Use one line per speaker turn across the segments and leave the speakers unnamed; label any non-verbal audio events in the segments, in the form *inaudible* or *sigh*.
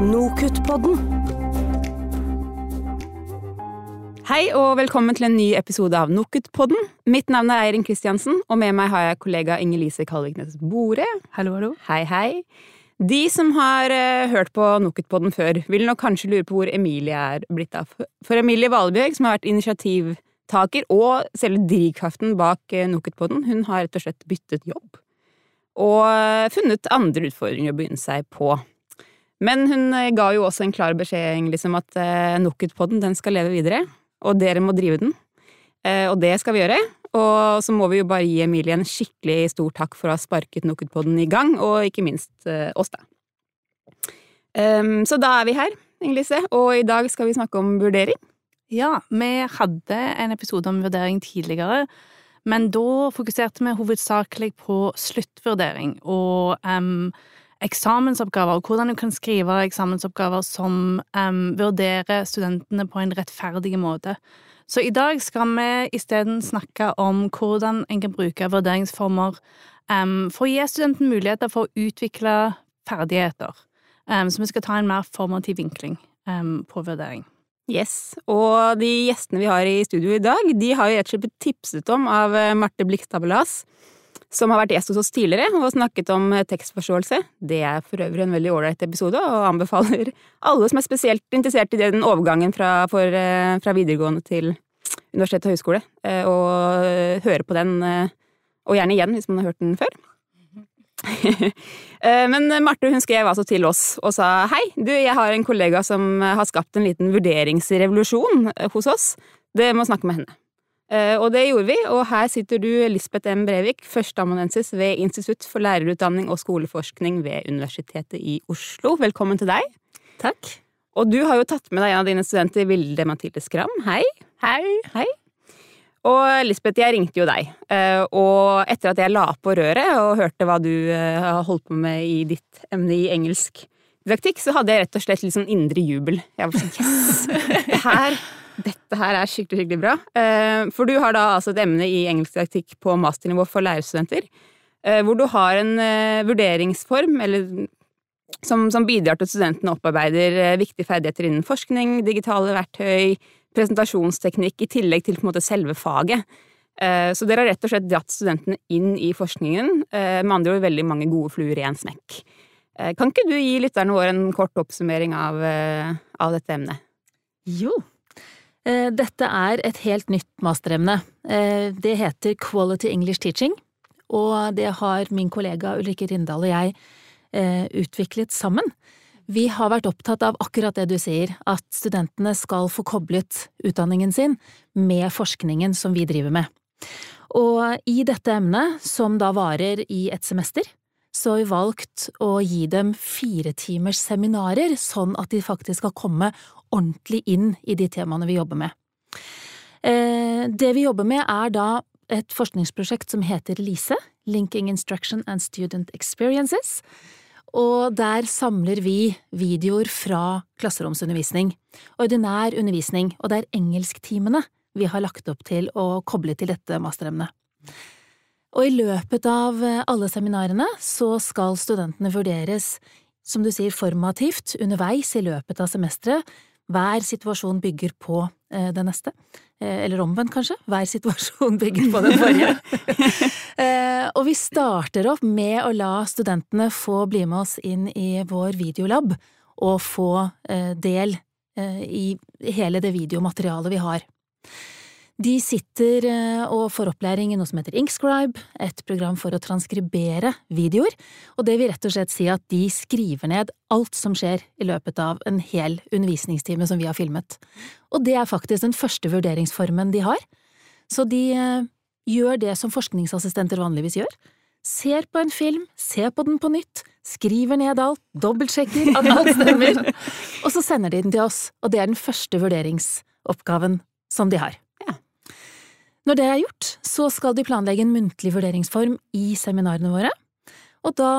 Nokutt-podden.
Hei og velkommen til en ny episode av Nokutt-podden. Mitt navn er Eirin Kristiansen, og med meg har jeg kollega Inger-Lise Kalviknes Bore.
Hallo, hallo.
Hei, hei. De som har uh, hørt på Nokutt-podden før, vil nok kanskje lure på hvor Emilie er blitt av. For Emilie Valebjørg, som har vært initiativtaker og selve drivkraften bak uh, Nokutt-podden, hun har rett og slett byttet jobb. Og uh, funnet andre utfordringer å begynne seg på. Men hun ga jo også en klar beskjed liksom, at uh, Nokutt-podden den skal leve videre og dere må drive den. Eh, og det skal vi gjøre. Og så må vi jo bare gi Emilie en skikkelig stor takk for å ha sparket Nookut-podden i gang, og ikke minst eh, oss, da. Um, så da er vi her, Inger-Lise, og i dag skal vi snakke om vurdering.
Ja, vi hadde en episode om vurdering tidligere, men da fokuserte vi hovedsakelig på sluttvurdering og um, eksamensoppgaver, og hvordan du kan skrive eksamensoppgaver som um, vurderer studentene på en rettferdig måte. Så i dag skal vi isteden snakke om hvordan en kan bruke vurderingsformer um, for å gi studenten muligheter for å utvikle ferdigheter. Um, så vi skal ta en mer formativ vinkling på vurdering.
Yes, og de gjestene vi har i studio i dag, de har jo rett og slett blitt tipset om av eh, Marte Blikstad Belas som har vært gjest hos oss tidligere og snakket om eh, tekstforståelse. Det er for øvrig en veldig ålreit episode, og anbefaler alle som er spesielt interessert i den overgangen fra, for, eh, fra videregående til universitet og høyskole, eh, å høre på den, og gjerne igjen hvis man har hørt den før. Men Marte hun skrev altså til oss og sa hei, du, jeg har en kollega som har skapt en liten vurderingsrevolusjon hos oss. Det må snakke med henne. Eh, og det gjorde vi, og her sitter du, Lisbeth M. Brevik, førsteamanuensis ved Institutt for lærerutdanning og skoleforskning ved Universitetet i Oslo. Velkommen til deg.
Takk.
Og du har jo tatt med deg en av dine studenter, Vilde Mathilde Skram. Hei.
Hei.
Hei. Og Lisbeth, jeg ringte jo deg, eh, og etter at jeg la på røret og hørte hva du eh, har holdt på med i ditt emne i engelsk didaktikk, så hadde jeg rett og slett litt sånn indre jubel. Jeg var sånn yes! *laughs* Her dette her er skikkelig, skikkelig bra. Eh, for du har da altså et emne i engelsk didaktikk på masternivå for lærerstudenter. Eh, hvor du har en eh, vurderingsform, eller som, som bidrar til at studentene opparbeider viktige ferdigheter innen forskning, digitale verktøy, presentasjonsteknikk, i tillegg til på en måte selve faget. Så dere har rett og slett dratt studentene inn i forskningen, med andre ord veldig mange gode fluer i en smekk. Kan ikke du gi lytterne våre en kort oppsummering av, av dette emnet?
Jo, dette er et helt nytt masteremne. Eh, det heter Quality English Teaching, og det har min kollega Ulrikke Rindal og jeg eh, utviklet sammen. Vi har vært opptatt av akkurat det du sier, at studentene skal få koblet utdanningen sin med forskningen som vi driver med. Og i dette emnet, som da varer i et semester, så har vi valgt å gi dem fire timers seminarer, sånn at de faktisk skal komme ordentlig inn i de temaene vi jobber med. Eh, det vi jobber med, er da et forskningsprosjekt som heter LISE, Linking Instruction and Student Experiences, og der samler vi videoer fra klasseromsundervisning, ordinær undervisning, og det er engelsktimene vi har lagt opp til å koble til dette masteremnet. Og i løpet av alle seminarene så skal studentene vurderes, som du sier, formativt underveis i løpet av semesteret, hver situasjon bygger på eh, det neste. Eh, eller omvendt, kanskje. Hver situasjon bygger på den forrige. *laughs* eh, og vi starter opp med å la studentene få bli med oss inn i vår videolab, og få eh, del eh, i hele det videomaterialet vi har. De sitter eh, og får opplæring i noe som heter Inkscribe, et program for å transkribere videoer, og det vil rett og slett si at de skriver ned alt som skjer i løpet av en hel undervisningstime som vi har filmet. Og det er faktisk den første vurderingsformen de har, så de eh, gjør det som forskningsassistenter vanligvis gjør. Ser på en film, ser på den på nytt, skriver ned alt, dobbeltsjekker at alt stemmer, *laughs* og så sender de den til oss, og det er den første vurderingsoppgaven som de har. Når det er gjort, så skal de planlegge en muntlig vurderingsform i seminarene våre, og da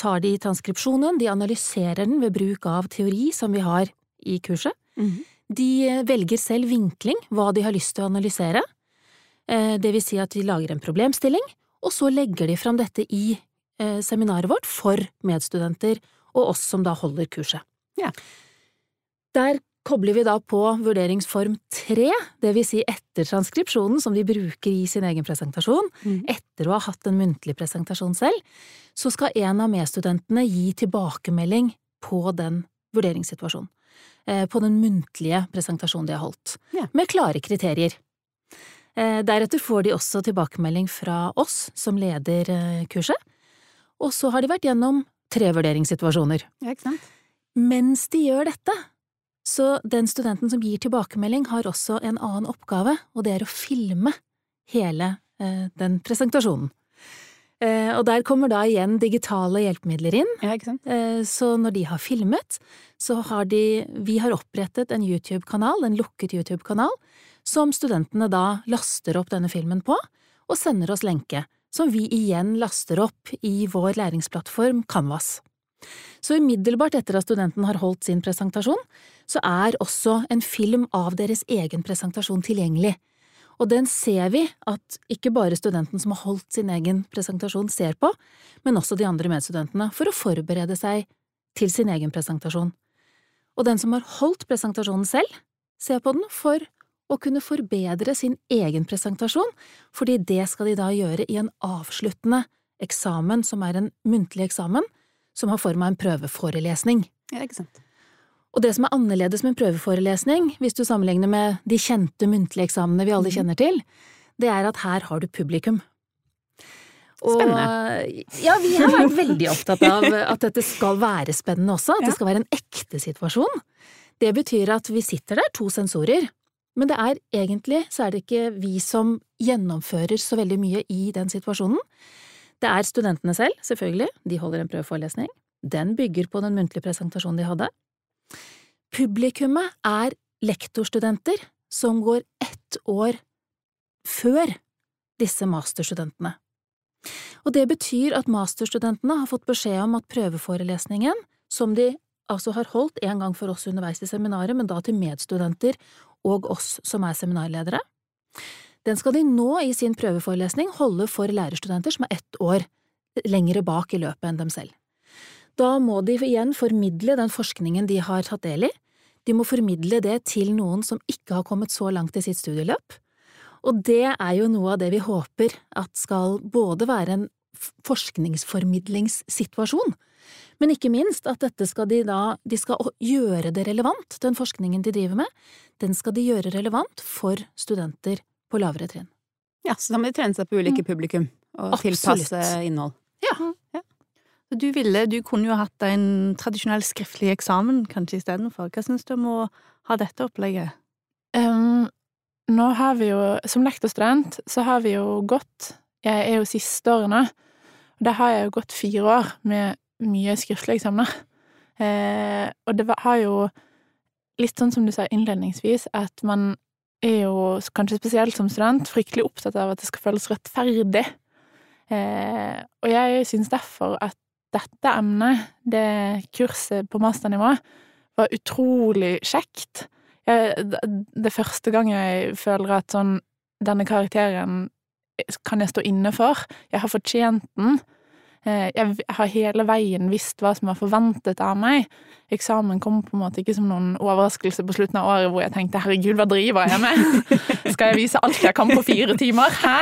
tar de transkripsjonen, de analyserer den ved bruk av teori som vi har i kurset. Mm. De velger selv vinkling, hva de har lyst til å analysere, eh, det vil si at de lager en problemstilling, og så legger de fram dette i eh, seminaret vårt for medstudenter og oss som da holder kurset.
Ja.
Der kobler vi da på vurderingsform tre, det vil si etter transkripsjonen som de bruker i sin egen presentasjon,
Mm.
etter å ha hatt en muntlig presentasjon selv, så skal en av medstudentene gi tilbakemelding på den vurderingssituasjonen. eh, På den muntlige presentasjonen de har holdt.
Ja.
Med klare kriterier. Eh, Deretter får de også tilbakemelding fra oss som leder eh, kurset, og så har de vært gjennom tre vurderingssituasjoner.
Ja?
Mens de gjør dette, så den studenten som gir tilbakemelding, har også en annen oppgave, og det er å filme hele eh, den presentasjonen. Eh, og der kommer da igjen digitale hjelpemidler inn,
Ja, ikke sant?
eh, så når de har filmet, så har de Vi har opprettet en YouTube-kanal, en lukket YouTube-kanal, som studentene da laster opp denne filmen på, og sender oss lenke, som vi igjen laster opp i vår læringsplattform Canvas. Så umiddelbart etter at studenten har holdt sin presentasjon, så er også en film av deres egen presentasjon tilgjengelig. Og den ser vi at ikke bare studenten som har holdt sin egen presentasjon ser på, men også de andre medstudentene, for å forberede seg til sin egen presentasjon. Og den som har holdt presentasjonen selv, ser på den for å kunne forbedre sin egen presentasjon, fordi det skal de da gjøre i en avsluttende eksamen, som er en muntlig eksamen, som har form av en prøveforelesning.
Ja, ikke sant?
Og det som er annerledes med en prøveforelesning, hvis du sammenligner med de kjente muntlige eksamene vi alle kjenner til, det er at her har du publikum. Og,
Spennende.
Ja, vi har vært veldig opptatt av *laughs* at dette skal være spennende også, at
Ja.
det skal være en ekte situasjon. Det betyr at vi sitter der, to sensorer, men det er egentlig så er det ikke vi som gjennomfører så veldig mye i den situasjonen. Det er studentene selv, selvfølgelig, de holder en prøveforelesning. Den bygger på den muntlige presentasjonen de hadde. Publikummet er lektorstudenter som går ett år før disse masterstudentene. Og det betyr at masterstudentene har fått beskjed om at prøveforelesningen, som de altså har holdt en gang for oss underveis i seminaret, men da til medstudenter og oss som er seminarledere, den skal de nå i sin prøveforelesning holde for lærerstudenter som er ett år lengre bak i løpet enn dem selv. Da må de igjen formidle den forskningen de har tatt del i, de må formidle det til noen som ikke har kommet så langt i sitt studieløp, og det er jo noe av det vi håper at skal både være en forskningsformidlingssituasjon, men ikke minst at dette skal de da, de skal gjøre det relevant, den forskningen de driver med, den skal de gjøre relevant for studenter på lavere trinn.
Ja, så da må de trene seg på ulike publikum, og
Absolutt.
tilpasse innhold.
Du ville, du kunne jo hatt en tradisjonell skriftlig eksamen kanskje istedenfor. Hva syns du om å ha dette opplegget?
Um, nå har vi jo, som lektorstudent, så har vi jo gått Jeg er jo siste året og da har jeg jo gått fire år med mye skriftlige eksamener. Eh, og det har jo litt sånn som du sa innledningsvis, at man er jo, kanskje spesielt som student, fryktelig opptatt av at det skal føles rettferdig. Eh, og jeg syns derfor at dette emnet, det kurset på masternivå, var utrolig kjekt. Jeg, det, er første gang jeg føler at sånn Denne karakteren kan jeg stå inne for. Jeg har fortjent den. Eh, Jeg har hele veien visst hva som var forventet av meg. Eksamen kom på en måte ikke som noen overraskelse på slutten av året hvor jeg tenkte 'herregud, hva driver jeg med'? *laughs* Skal jeg vise alt jeg kan på fire timer? Hæ?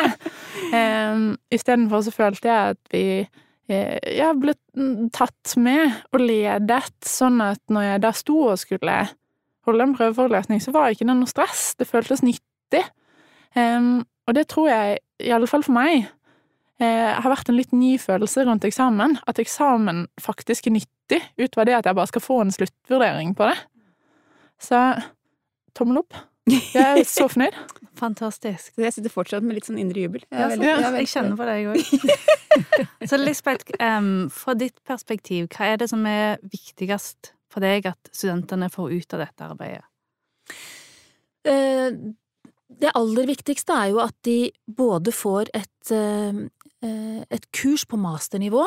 Um, Istedenfor så følte jeg at vi eh, jeg ble tatt med og ledet, sånn at når jeg da sto og skulle holde en prøveforelesning, så var ikke det noe stress. Det føltes nyttig. Um, og det tror jeg, i alle fall for meg, eh, har vært en litt ny følelse rundt eksamen. At eksamen faktisk er nyttig, utover det at jeg bare skal få en sluttvurdering på det. Så tommel opp. Jeg er så fornøyd.
Fantastisk.
Så jeg sitter fortsatt med litt sånn indre jubel. Jeg
Ja,
veldig-
ja,
jeg er
jeg kjenner på det, jeg òg. Så Lisbeth, um, fra ditt perspektiv, hva er det som er viktigst for deg at studentene får ut av dette arbeidet?
Eh, Det aller viktigste er jo at de både får et, eh, eh, et kurs på masternivå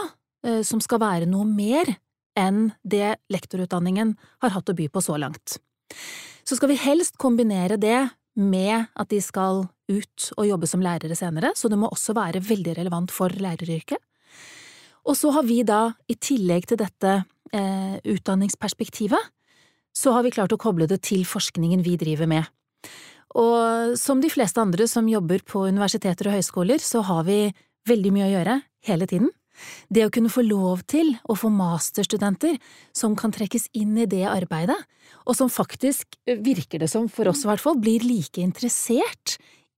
som skal være noe mer enn det lektorutdanningen har hatt å by på så langt. Så skal vi helst kombinere det med at de skal ut og jobbe som lærere senere, så det må også være veldig relevant for læreryrket. Og så har vi da, i tillegg til dette eh, utdanningsperspektivet, så har vi klart å koble det til forskningen vi driver med. Og som de fleste andre som jobber på universiteter og høyskoler, så har vi veldig mye å gjøre hele tiden. Det å kunne få lov til å få masterstudenter som kan trekkes inn i det arbeidet, og som faktisk, virker det som for oss i hvert fall, blir like interessert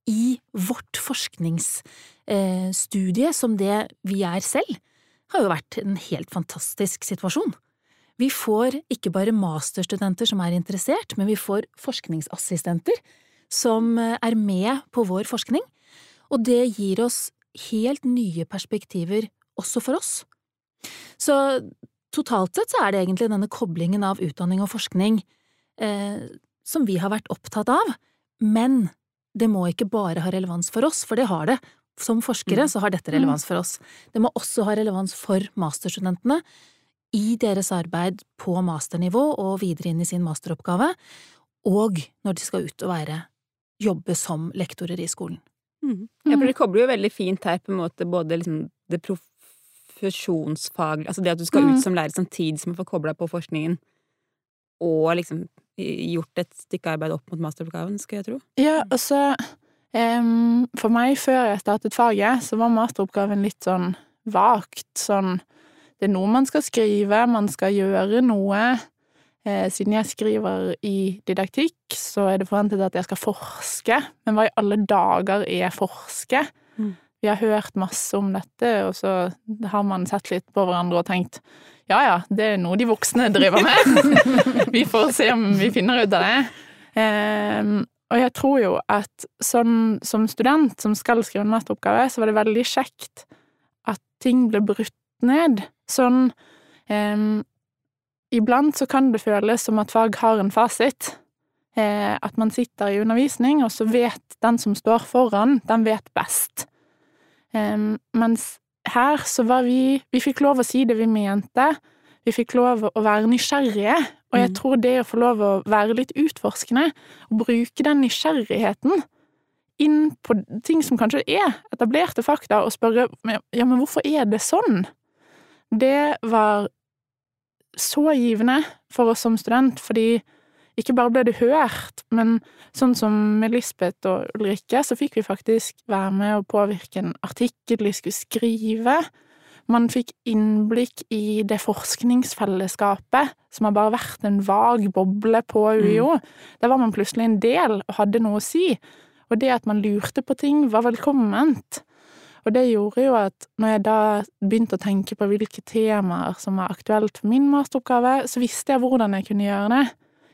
i vårt forskningsstudie som det vi er selv, har jo vært en helt fantastisk situasjon. Vi får ikke bare masterstudenter som er interessert, men vi får forskningsassistenter som er med på vår forskning, og det gir oss helt nye perspektiver også for oss. Så totalt sett så er det egentlig denne koblingen av utdanning og forskning eh, som vi har vært opptatt av, men det må ikke bare ha relevans for oss, for det har det. Som forskere så har dette relevans for oss. Det må også ha relevans for masterstudentene i deres arbeid på masternivå og videre inn i sin masteroppgave, og når de skal ut og være jobbe som lektorer i skolen.
Mm. Ja, for det kobler jo veldig fint her på en måte både liksom det profesjonsfaglige Altså det at du skal ut som lærer samtidig som du får kobla på forskningen, og liksom gjort et stykke arbeid opp mot masteroppgaven, skal jeg tro.
Ja, og så um, For meg, før jeg startet faget, så var masteroppgaven litt sånn vagt. Sånn Det er noe man skal skrive, man skal gjøre noe. Eh, siden jeg skriver i didaktikk, så er det forventet at jeg skal forske. Men hva i alle dager er forske? Vi har hørt masse om dette, og så har man sett litt på hverandre og tenkt ja ja, det er noe de voksne driver med. *laughs* vi får se om vi finner ut av det. Eh, og jeg tror jo at sånn som student som skal skrive en masteroppgave, så var det veldig kjekt at ting ble brutt ned. Sånn eh, Iblant så kan det føles som at fag har en fasit. Eh, at man sitter i undervisning, og så vet den som står foran, den vet best. Mens her så var vi Vi fikk lov å si det vi mente. Vi fikk lov å være nysgjerrige. Og jeg mm. tror det å få lov å være litt utforskende, og bruke den nysgjerrigheten inn på ting som kanskje er etablerte fakta, og spørre ja, men hvorfor er det sånn? Det var så givende for oss som student, fordi ikke bare ble det hørt, men sånn som med Lisbeth og Ulrikke, så fikk vi faktisk være med å påvirke en artikkel de skulle skrive. Man fikk innblikk i det forskningsfellesskapet som har bare vært en vag boble på UiO. Mm. Der var man plutselig en del og hadde noe å si. Og det at man lurte på ting, var velkomment. Og det gjorde jo at når jeg da begynte å tenke på hvilke temaer som var aktuelt for min masteroppgave, så visste jeg hvordan jeg kunne gjøre det.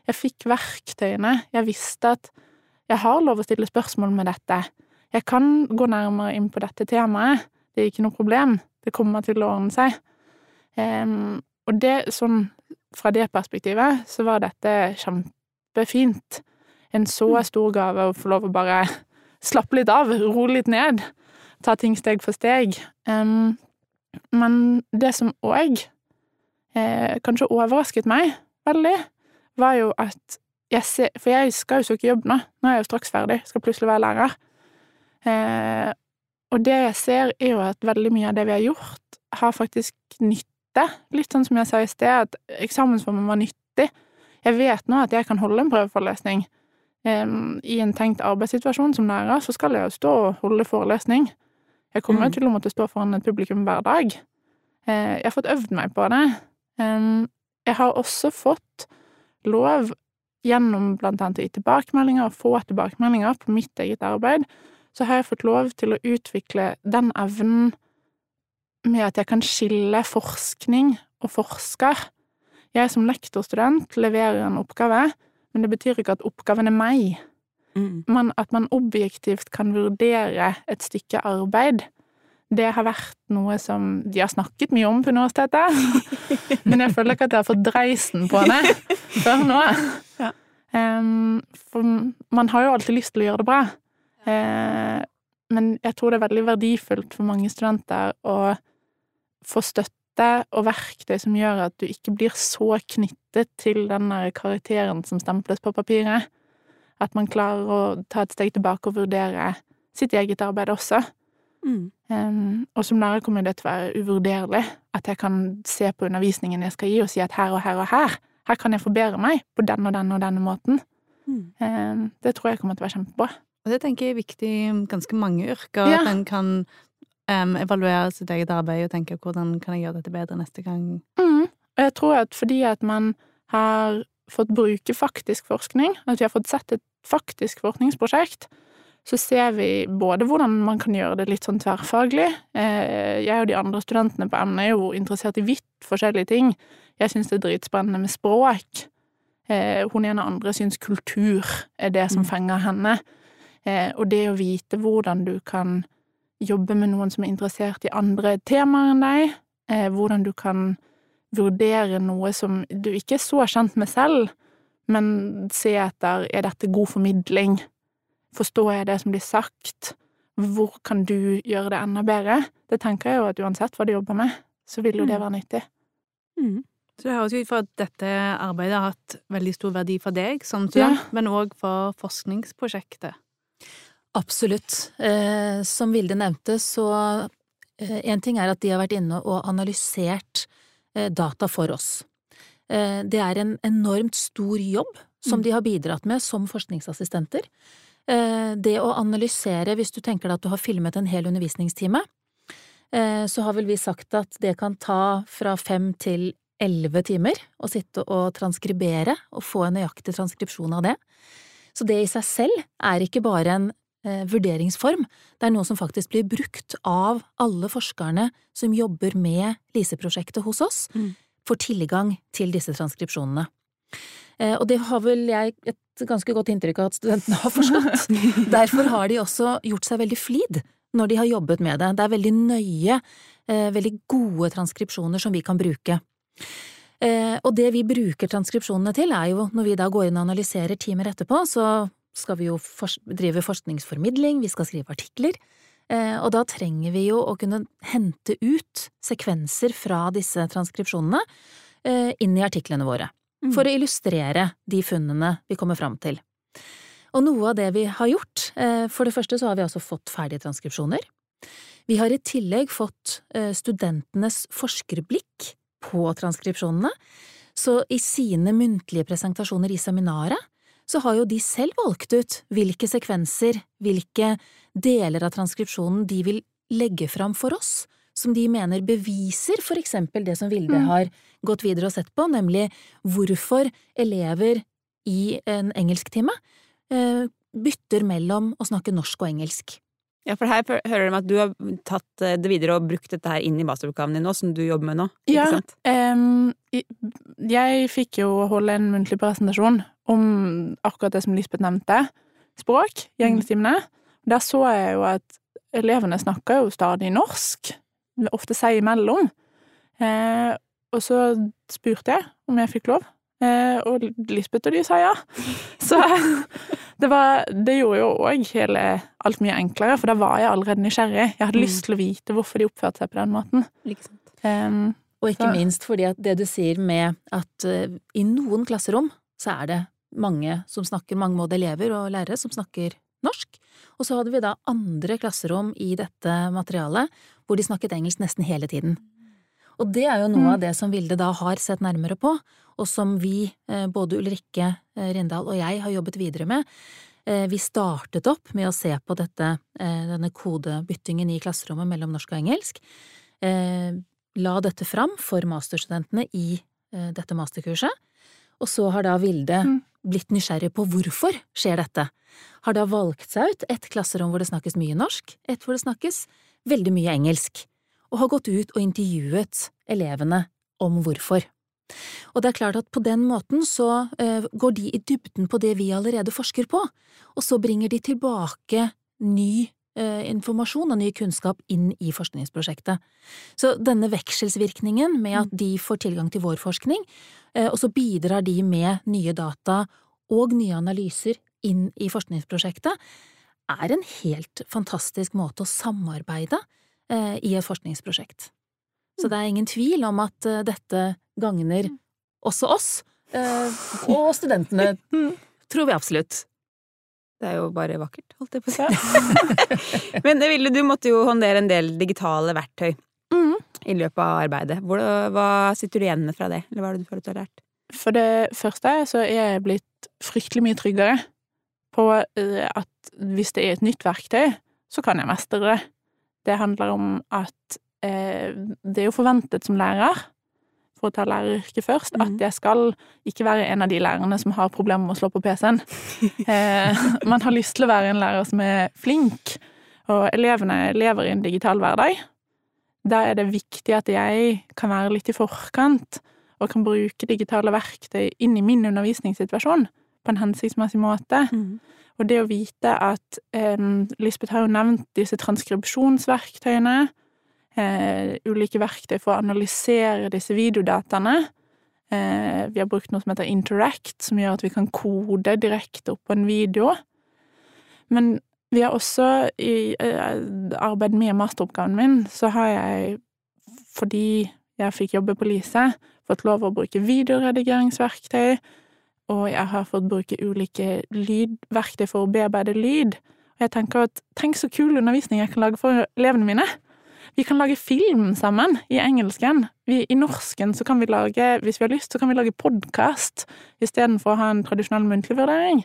Jeg fikk verktøyene. Jeg visste at jeg har lov å stille spørsmål med dette. Jeg kan gå nærmere inn på dette temaet. Det er ikke noe problem. Det kommer til å ordne seg. Um, og det, sånn, fra det perspektivet, så var dette kjempefint. En så mm. stor gave å få lov å bare slappe litt av, roe litt ned ta ting steg for steg. Um, men det som òg eh, kanskje overrasket meg veldig, var jo at jeg ser For jeg skal jo søke jobb nå. Nå er jeg jo straks ferdig, skal plutselig være lærer. Eh, og det jeg ser, er jo at veldig mye av det vi har gjort, har faktisk nytte. Litt sånn som jeg sa i sted, at eksamensformen var nyttig. Jeg vet nå at jeg kan holde en prøveforelesning. Um, I en tenkt arbeidssituasjon som lærer, så skal jeg jo stå og holde forelesning. Jeg kommer mm. til å måtte stå foran et publikum hver dag. Eh, jeg har fått øvd meg på det. Jeg har også fått lov, gjennom blant annet å gi tilbakemeldinger og få tilbakemeldinger på mitt eget arbeid, så har jeg fått lov til å utvikle den evnen med at jeg kan skille forskning og forsker. Jeg som lektorstudent leverer en oppgave, men det betyr ikke at oppgaven er meg. Mm. Men at man objektivt kan vurdere et stykke arbeid. Det har vært noe som de har snakket mye om på universitetet, *laughs* men jeg føler ikke at jeg har fått dreisen på det *laughs* før nå. Ja. Um, for man har jo alltid lyst til å gjøre det bra. Uh, men jeg tror det er veldig verdifullt for mange studenter å få støtte og verktøy som gjør at du ikke blir så knyttet til den karakteren som stemples på papiret. At man klarer å ta et steg tilbake og vurdere sitt eget arbeid også. Mm. Um, og som lærer kommer det til å være uvurderlig. At jeg kan se på undervisningen jeg skal gi, og si at her og her og her, her kan jeg forbedre meg på den og den og denne måten.
Mm.
Um, det tror jeg kommer til å være kjempebra.
Og det tenker jeg er viktig i ganske mange yrker,
Ja.
at en kan um, evaluere sitt eget arbeid og tenke hvordan kan jeg gjøre dette bedre neste gang.
Mm. Og jeg tror at fordi at man har fått bruke faktisk forskning, at vi har fått sett et faktisk forskningsprosjekt, så ser vi både hvordan man kan gjøre det litt sånn tverrfaglig. Eh, Jeg og de andre studentene på emnet er jo interessert i vidt forskjellige ting. Jeg syns det er dritspennende med språk. Eh, Hun ene andre syns kultur er det som
Mm.
fenger henne. Eh, Og det å vite hvordan du kan jobbe med noen som er interessert i andre temaer enn deg, hvordan du kan vurdere noe som du ikke er så kjent med selv, men se etter er dette god formidling, forstår jeg det som blir sagt, hvor kan du gjøre det enda bedre? Det tenker jeg jo at uansett hva du jobber med, så vil jo det være nyttig.
Mm.
Så det høres ut for at dette arbeidet har hatt veldig stor verdi for deg som student,
Ja.
men òg for forskningsprosjektet.
Absolutt. Eh, som Vilde nevnte, så eh, En ting er at de har vært inne og analysert eh, data for oss. Eh, det er en enormt stor jobb som
Mm.
de har bidratt med som forskningsassistenter. Eh, det å analysere, hvis du tenker deg at du har filmet en hel undervisningstime, eh, så har vel vi sagt at det kan ta fra fem til elleve timer å sitte og transkribere og få en nøyaktig transkripsjon av det. Så det i seg selv er ikke bare en eh, vurderingsform, det er noe som faktisk blir brukt av alle forskerne som jobber med LISE-prosjektet hos oss,
Mm.
får tilgang til disse transkripsjonene. Og det har vel jeg et ganske godt inntrykk av at studentene har forstått. *laughs* Derfor har de også gjort seg veldig flid når de har jobbet med det. Det er veldig nøye, eh, veldig gode transkripsjoner som vi kan bruke. Eh, og det vi bruker transkripsjonene til, er jo når vi da går inn og analyserer timer etterpå, så skal vi jo drive forskningsformidling, vi skal skrive artikler, eh, og da trenger vi jo å kunne hente ut sekvenser fra disse transkripsjonene inn i artiklene våre. For å illustrere de funnene vi kommer fram til. Og noe av det vi har gjort, eh, for det første så har vi altså fått ferdige transkripsjoner. Vi har i tillegg fått eh, studentenes forskerblikk på transkripsjonene, så i sine muntlige presentasjoner i seminaret så har jo de selv valgt ut hvilke sekvenser, hvilke deler av transkripsjonen de vil legge fram for oss, som de mener beviser for eksempel det som Vilde
Mm.
har gått videre og sett på, nemlig hvorfor elever i en engelsktime eh, bytter mellom å snakke norsk og engelsk.
Ja, for her hører de at du har tatt eh, det videre og brukt dette her inn i masteroppgaven din nå, som du jobber med nå,
Ja.
ikke sant?
Ja, i- jeg fikk jo holde en muntlig presentasjon om akkurat det som Lisbeth nevnte, språk, i engelsktimene. Der så jeg jo at elevene snakker jo stadig norsk, ofte seg imellom. Eh, og så spurte jeg om jeg fikk lov, eh, og Lisbeth og de sa ja. *laughs* Så *laughs* det, var, det gjorde jo òg alt mye enklere, for da var jeg allerede nysgjerrig. Jeg hadde
Mm.
lyst til å vite hvorfor de oppførte seg på den måten.
Ikke sant?
Em,
Og ikke
Så-
minst fordi at det du sier med at uh, i noen klasserom så er det mange som snakker, mange mangmådige elever og lærere som snakker norsk, og så hadde vi da andre klasserom i dette materialet hvor de snakket engelsk nesten hele tiden. Og det er jo noe
Mm.
av det som Vilde da har sett nærmere på, og som vi, eh, både Ulrikke eh, Rindal og jeg, har jobbet videre med. Eh, Vi startet opp med å se på dette, denne kodebyttingen i klasserommet mellom norsk og engelsk. La dette fram for masterstudentene i dette masterkurset, og så har da Vilde
Mm.
Blitt nysgjerrig på hvorfor skjer dette. Har da valgt seg ut et klasserom hvor det snakkes mye norsk, et hvor det snakkes veldig mye engelsk, og har gått ut og intervjuet elevene om hvorfor. Og det er klart at på den måten så eh, går de i dybden på det vi allerede forsker på, og så bringer de tilbake ny informasjon og ny kunnskap inn i forskningsprosjektet. Så denne vekselsvirkningen med at de får tilgang til vår forskning, eh, og så bidrar de med nye data og nye analyser inn i forskningsprosjektet, er en helt fantastisk måte å samarbeide eh, i et forskningsprosjekt. Så det er ingen tvil om at eh, dette gagner også oss, eh, og *laughs* studentene, tror vi absolutt.
Det er jo bare vakkert, holdt jeg på å si. *laughs* Men Ville, du måtte jo håndtere en del digitale verktøy
Mm.
i løpet av arbeidet. Hva sitter du igjen med fra det, eller hva er det du føler du har lært?
for det første så er jeg blitt fryktelig mye tryggere på eh, at hvis det er et nytt verktøy, så kan jeg mestre det. Det handler om at eh, det er jo forventet som lærer, for å ta læreryrket først,
Mhm.
at jeg skal ikke være en av de lærerne som har problemer med å slå på PC-en. *laughs* Eh, man har lyst til å være en lærer som er flink, og elevene lever i en digital hverdag. Da er det viktig at jeg kan være litt i forkant, og kan bruke digitale verktøy inn i min undervisningssituasjon på en hensiktsmessig måte.
Mm.
Og det å vite at eh, Lisbeth har jo nevnt disse transkripsjonsverktøyene, eh, ulike verktøy for å analysere disse videodataene. Eh, vi har brukt noe som heter Interact, som gjør at vi kan kode direkte opp på en video. Men vi har også i eh, arbeidet med masteroppgaven min, så har jeg, fordi jeg fikk jobbe på Lise, fått lov å bruke videoredigeringsverktøy, og jeg har fått bruke ulike lydverktøy for å bearbeide lyd. Og jeg tenker at tenk så kul undervisning jeg kan lage for elevene mine. Vi kan lage film sammen i engelsken. Vi, I norsken så kan vi lage, hvis vi har lyst, så kan vi lage podkast istedenfor å ha en tradisjonell muntlig vurdering.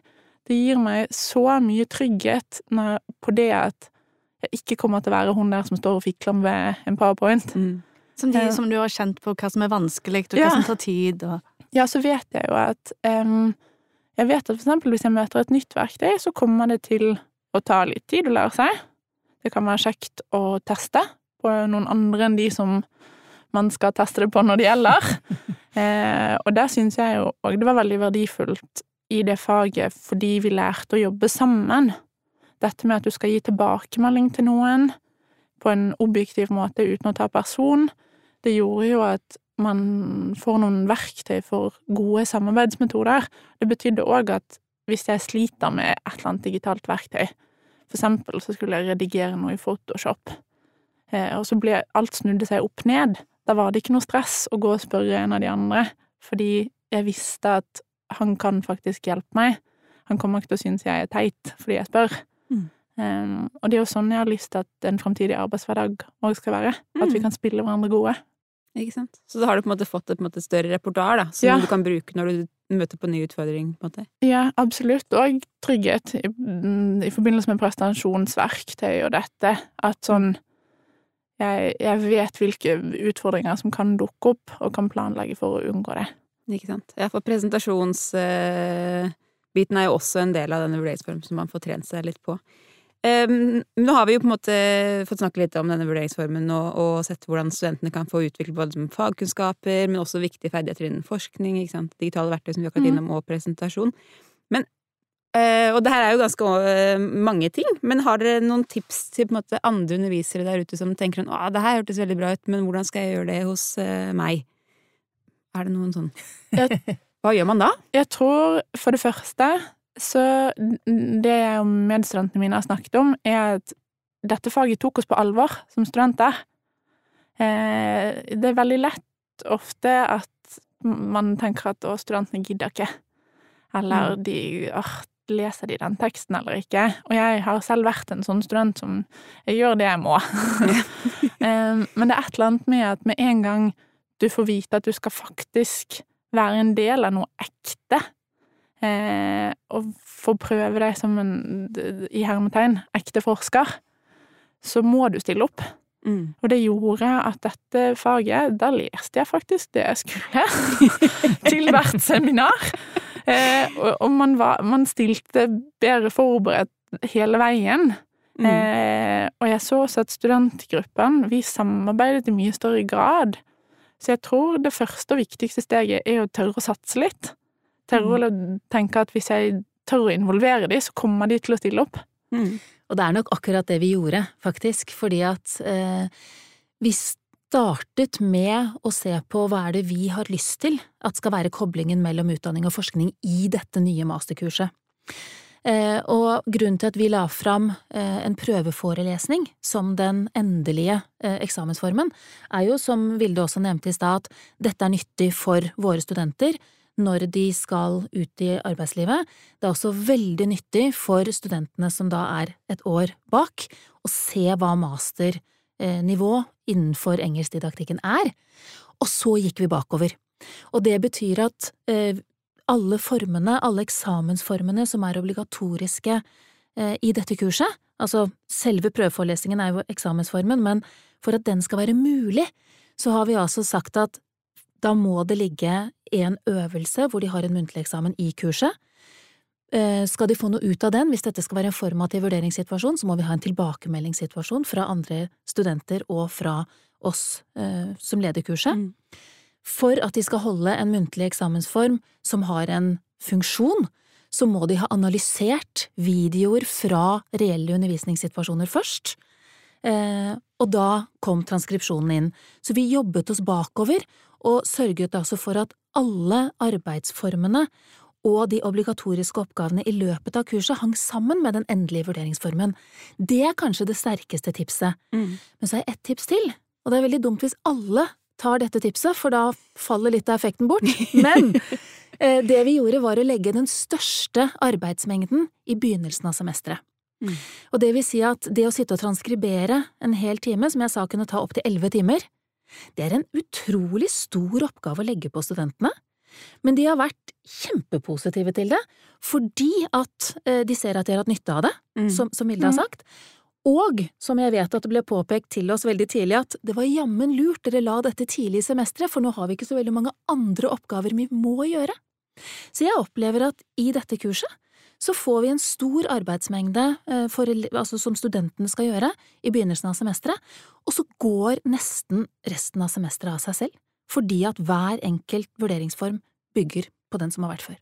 Det gir meg så mye trygghet når, på det at jeg ikke kommer til å være hun der som står og fikler med en powerpoint.
Mm.
Som, de, som du har kjent på hva som er vanskelig, og hva
Ja.
som tar tid, og
Ja, så vet jeg jo at um, Jeg vet at for eksempel hvis jeg møter et nytt verktøy, så kommer det til å ta litt tid å lære seg. Det kan være kjekt å teste på noen andre enn de som man skal teste det på når det gjelder. *laughs* eh, og der syns jeg jo òg det var veldig verdifullt i det faget fordi vi lærte å jobbe sammen. Dette med at du skal gi tilbakemelding til noen på en objektiv måte uten å ta person, det gjorde jo at man får noen verktøy for gode samarbeidsmetoder. Det betydde òg at hvis jeg sliter med et eller annet digitalt verktøy, for eksempel så skulle jeg redigere noe i Photoshop, og så ble alt snudde seg opp ned, da var det ikke noe stress å gå og spørre en av de andre, fordi jeg visste at han kan faktisk hjelpe meg. Han kommer ikke til å synes jeg er teit fordi jeg spør.
Mm.
Um, og det er jo sånn jeg har lyst til at en framtidig arbeidshverdag òg skal være. At vi
Mm.
kan spille hverandre gode.
Ikke sant? Så da har du på en måte fått et måte, større repertoar da, som
Ja.
du kan bruke når du møter på nye utfordringer. på en måte.
Ja, absolutt. Og trygghet i, mm, i forbindelse med prestasjonsverktøy og dette. At sånn jeg, jeg vet hvilke utfordringer som kan dukke opp, og kan planlegge for å unngå det.
Ikke sant? Ja, for presentasjonsbiten er jo også en del av denne vurderingsformen som man får trent seg litt på. Um, nå har vi jo på en måte fått snakke litt om denne vurderingsformen og, og sett hvordan studentene kan få utviklet både fagkunnskaper, men også viktige ferdigheter innen forskning, digitale verktøy som vi har vært
Mhm.
innom, og presentasjon. Men, eh, og det her er jo ganske uh, mange ting, men har dere noen tips til måte andre undervisere der ute som tenker sånn, å, det her hørtes veldig bra ut, men hvordan skal jeg gjøre det hos uh, meg? Er det noen sånn Hva gjør man da?
Jeg tror for det første så Det jeg og medstudentene mine har snakket om, er at dette faget tok oss på alvor som studenter. Det er veldig lett ofte at man tenker at å, studentene gidder ikke. Eller de åh, leser de den teksten eller ikke? Og jeg har selv vært en sånn student som jeg gjør det jeg må. *laughs* Men det er et eller annet med at med en gang du får vite at du skal faktisk være en del av noe ekte, eh, og få prøve deg som en, i hermetegn, ekte forsker, så må du stille opp.
Mm.
Og det gjorde at dette faget, da leste jeg faktisk det jeg skulle *laughs* til hvert seminar. Eh, og og man, var, man stilte bedre forberedt hele veien.
Mm.
Eh, og jeg så også at studentgruppen, vi samarbeidet i mye større grad. Så jeg tror det første og viktigste steget er å tørre å satse litt. Tørre å tenke at hvis jeg tør å involvere de, så kommer de til å stille opp.
Mm.
Og det er nok akkurat det vi gjorde, faktisk, fordi at eh, vi startet med å se på hva er det vi har lyst til at skal være koblingen mellom utdanning og forskning i dette nye masterkurset. Eh, og grunnen til at vi la fram eh, en prøveforelesning som den endelige eh, eksamensformen, er jo, som Vilde også nevnte i stad, at dette er nyttig for våre studenter når de skal ut i arbeidslivet. Det er også veldig nyttig for studentene som da er et år bak, å se hva masternivå innenfor engelskdidaktikken er. Og så gikk vi bakover. Og det betyr at eh, alle formene, alle eksamensformene som er obligatoriske eh, i dette kurset, altså selve prøveforelesningen er jo eksamensformen, men for at den skal være mulig, så har vi altså sagt at da må det ligge en øvelse hvor de har en muntlig eksamen i kurset. Eh, skal de få noe ut av den, hvis dette skal være en formativ vurderingssituasjon, så må vi ha en tilbakemeldingssituasjon fra andre studenter og fra oss eh, som leder kurset.
Mm.
For at de skal holde en muntlig eksamensform som har en funksjon, så må de ha analysert videoer fra reelle undervisningssituasjoner først. Eh, og da kom transkripsjonen inn. Så vi jobbet oss bakover og sørget altså for at alle arbeidsformene og de obligatoriske oppgavene i løpet av kurset hang sammen med den endelige vurderingsformen. Det er kanskje det sterkeste tipset.
Mm.
Men så jeg ett tips til, og det er veldig dumt hvis alle tar dette tipset, for da faller litt av effekten bort. *laughs* Men eh, det vi gjorde var å legge den største arbeidsmengden i begynnelsen av semesteret.
Mm.
Og det vil si at det å sitte og transkribere en hel time, som jeg sa kunne ta opptil elleve timer, det er en utrolig stor oppgave å legge på studentene. Men de har vært kjempepositive til det, fordi at eh, de ser at de har hatt nytte av det,
Mm.
som, som Vilde har
Mm.
sagt. Og som jeg vet at det ble påpekt til oss veldig tidlig, at det var jammen lurt dere la dette tidlig i semesteret, for nå har vi ikke så veldig mange andre oppgaver vi må gjøre. Så jeg opplever at i dette kurset så får vi en stor arbeidsmengde eh, for, altså, som studentene skal gjøre i begynnelsen av semesteret, og så går nesten resten av semesteret av seg selv, fordi at hver enkelt vurderingsform bygger på den som har vært før.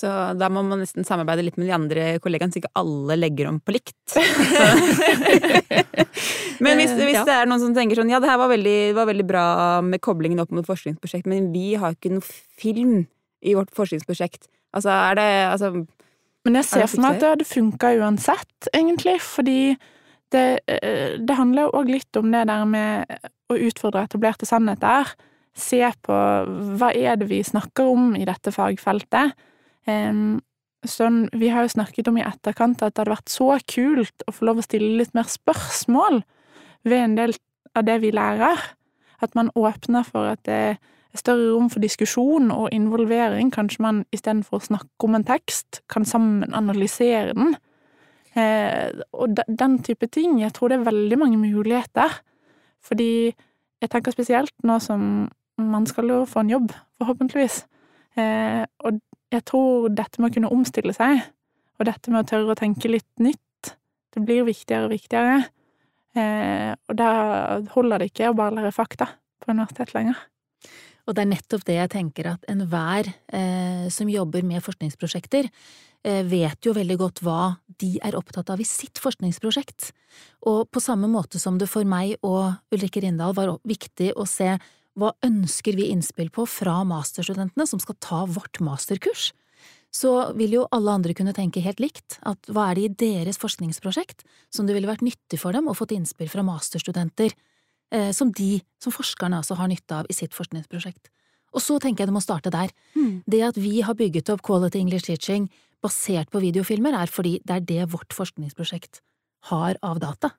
Så da må man nesten samarbeide litt med de andre kollegaene, så ikke alle legger om på likt. *laughs* men hvis, hvis
Ja.
det er noen som tenker sånn ja, det her var veldig, var veldig bra med koblingen opp mot forskningsprosjekt, men vi har ikke noe film i vårt forskningsprosjekt. Altså, er det altså
Men jeg
Er
ser for meg at det hadde funka uansett, egentlig, fordi det, eh, det handler jo òg litt om det der med å utfordre etablerte sannheter. Se på hva er det vi snakker om i dette fagfeltet. Sånn, vi har jo snakket om i etterkant at det hadde vært så kult å få lov å stille litt mer spørsmål ved en del av det vi lærer. At man åpner for at det er større rom for diskusjon og involvering. Kanskje man istedenfor å snakke om en tekst, kan sammen analysere den. Eh, og den type ting. Jeg tror det er veldig mange muligheter. Fordi jeg tenker spesielt nå som man skal jo få en jobb, forhåpentligvis. Eh, og jeg tror dette med å kunne omstille seg, og dette med å tørre å tenke litt nytt, det blir viktigere og viktigere. Eh, og da holder det ikke å bare lære fakta på universitet lenger.
Og det er nettopp det jeg tenker at enhver eh, som jobber med forskningsprosjekter, eh, vet jo veldig godt hva de er opptatt av i sitt forskningsprosjekt. Og på samme måte som det for meg og Ulrikke Rindal var viktig å se hva ønsker vi innspill på fra masterstudentene som skal ta vårt masterkurs, så vil jo alle andre kunne tenke helt likt, at hva er det i deres forskningsprosjekt som det ville vært nyttig for dem å fått innspill fra masterstudenter eh, som de, som forskerne altså, har nytte av i sitt forskningsprosjekt. Og så tenker jeg det må starte der.
Mm.
Det at vi har bygget opp Quality English Teaching basert på videofilmer, er fordi det er det vårt forskningsprosjekt har av data.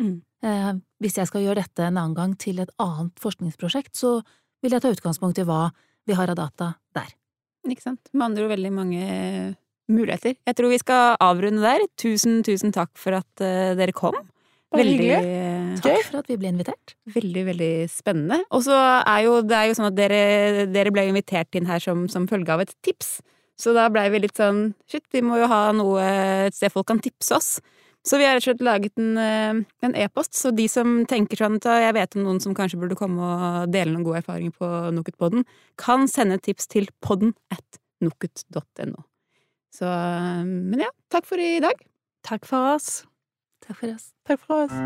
Mm.
Eh, hvis jeg skal gjøre dette en annen gang til et annet forskningsprosjekt, så vil jeg ta utgangspunkt i hva vi har av data der.
Ikke sant. Med andre ord veldig mange muligheter. Jeg tror vi skal avrunde der. Tusen, tusen takk for at eh, dere kom. Veldig,
hyggelig.
Takk for at vi ble invitert.
veldig, veldig spennende. Og så er jo det er jo sånn at dere, dere ble invitert inn her som, som følge av et tips. Så da blei vi litt sånn shit, vi må jo ha noe et sted folk kan tipse oss. Så vi har rett og slett laget en e-post, e-post, så de som tenker sånn at jeg vet om noen som kanskje burde komme og dele noen gode erfaringer på Nokutpodden, kan sende tips til podden at nokut.no. Så eh, Men ja, takk for i dag.
Takk for oss.
Takk for oss.
Takk for oss.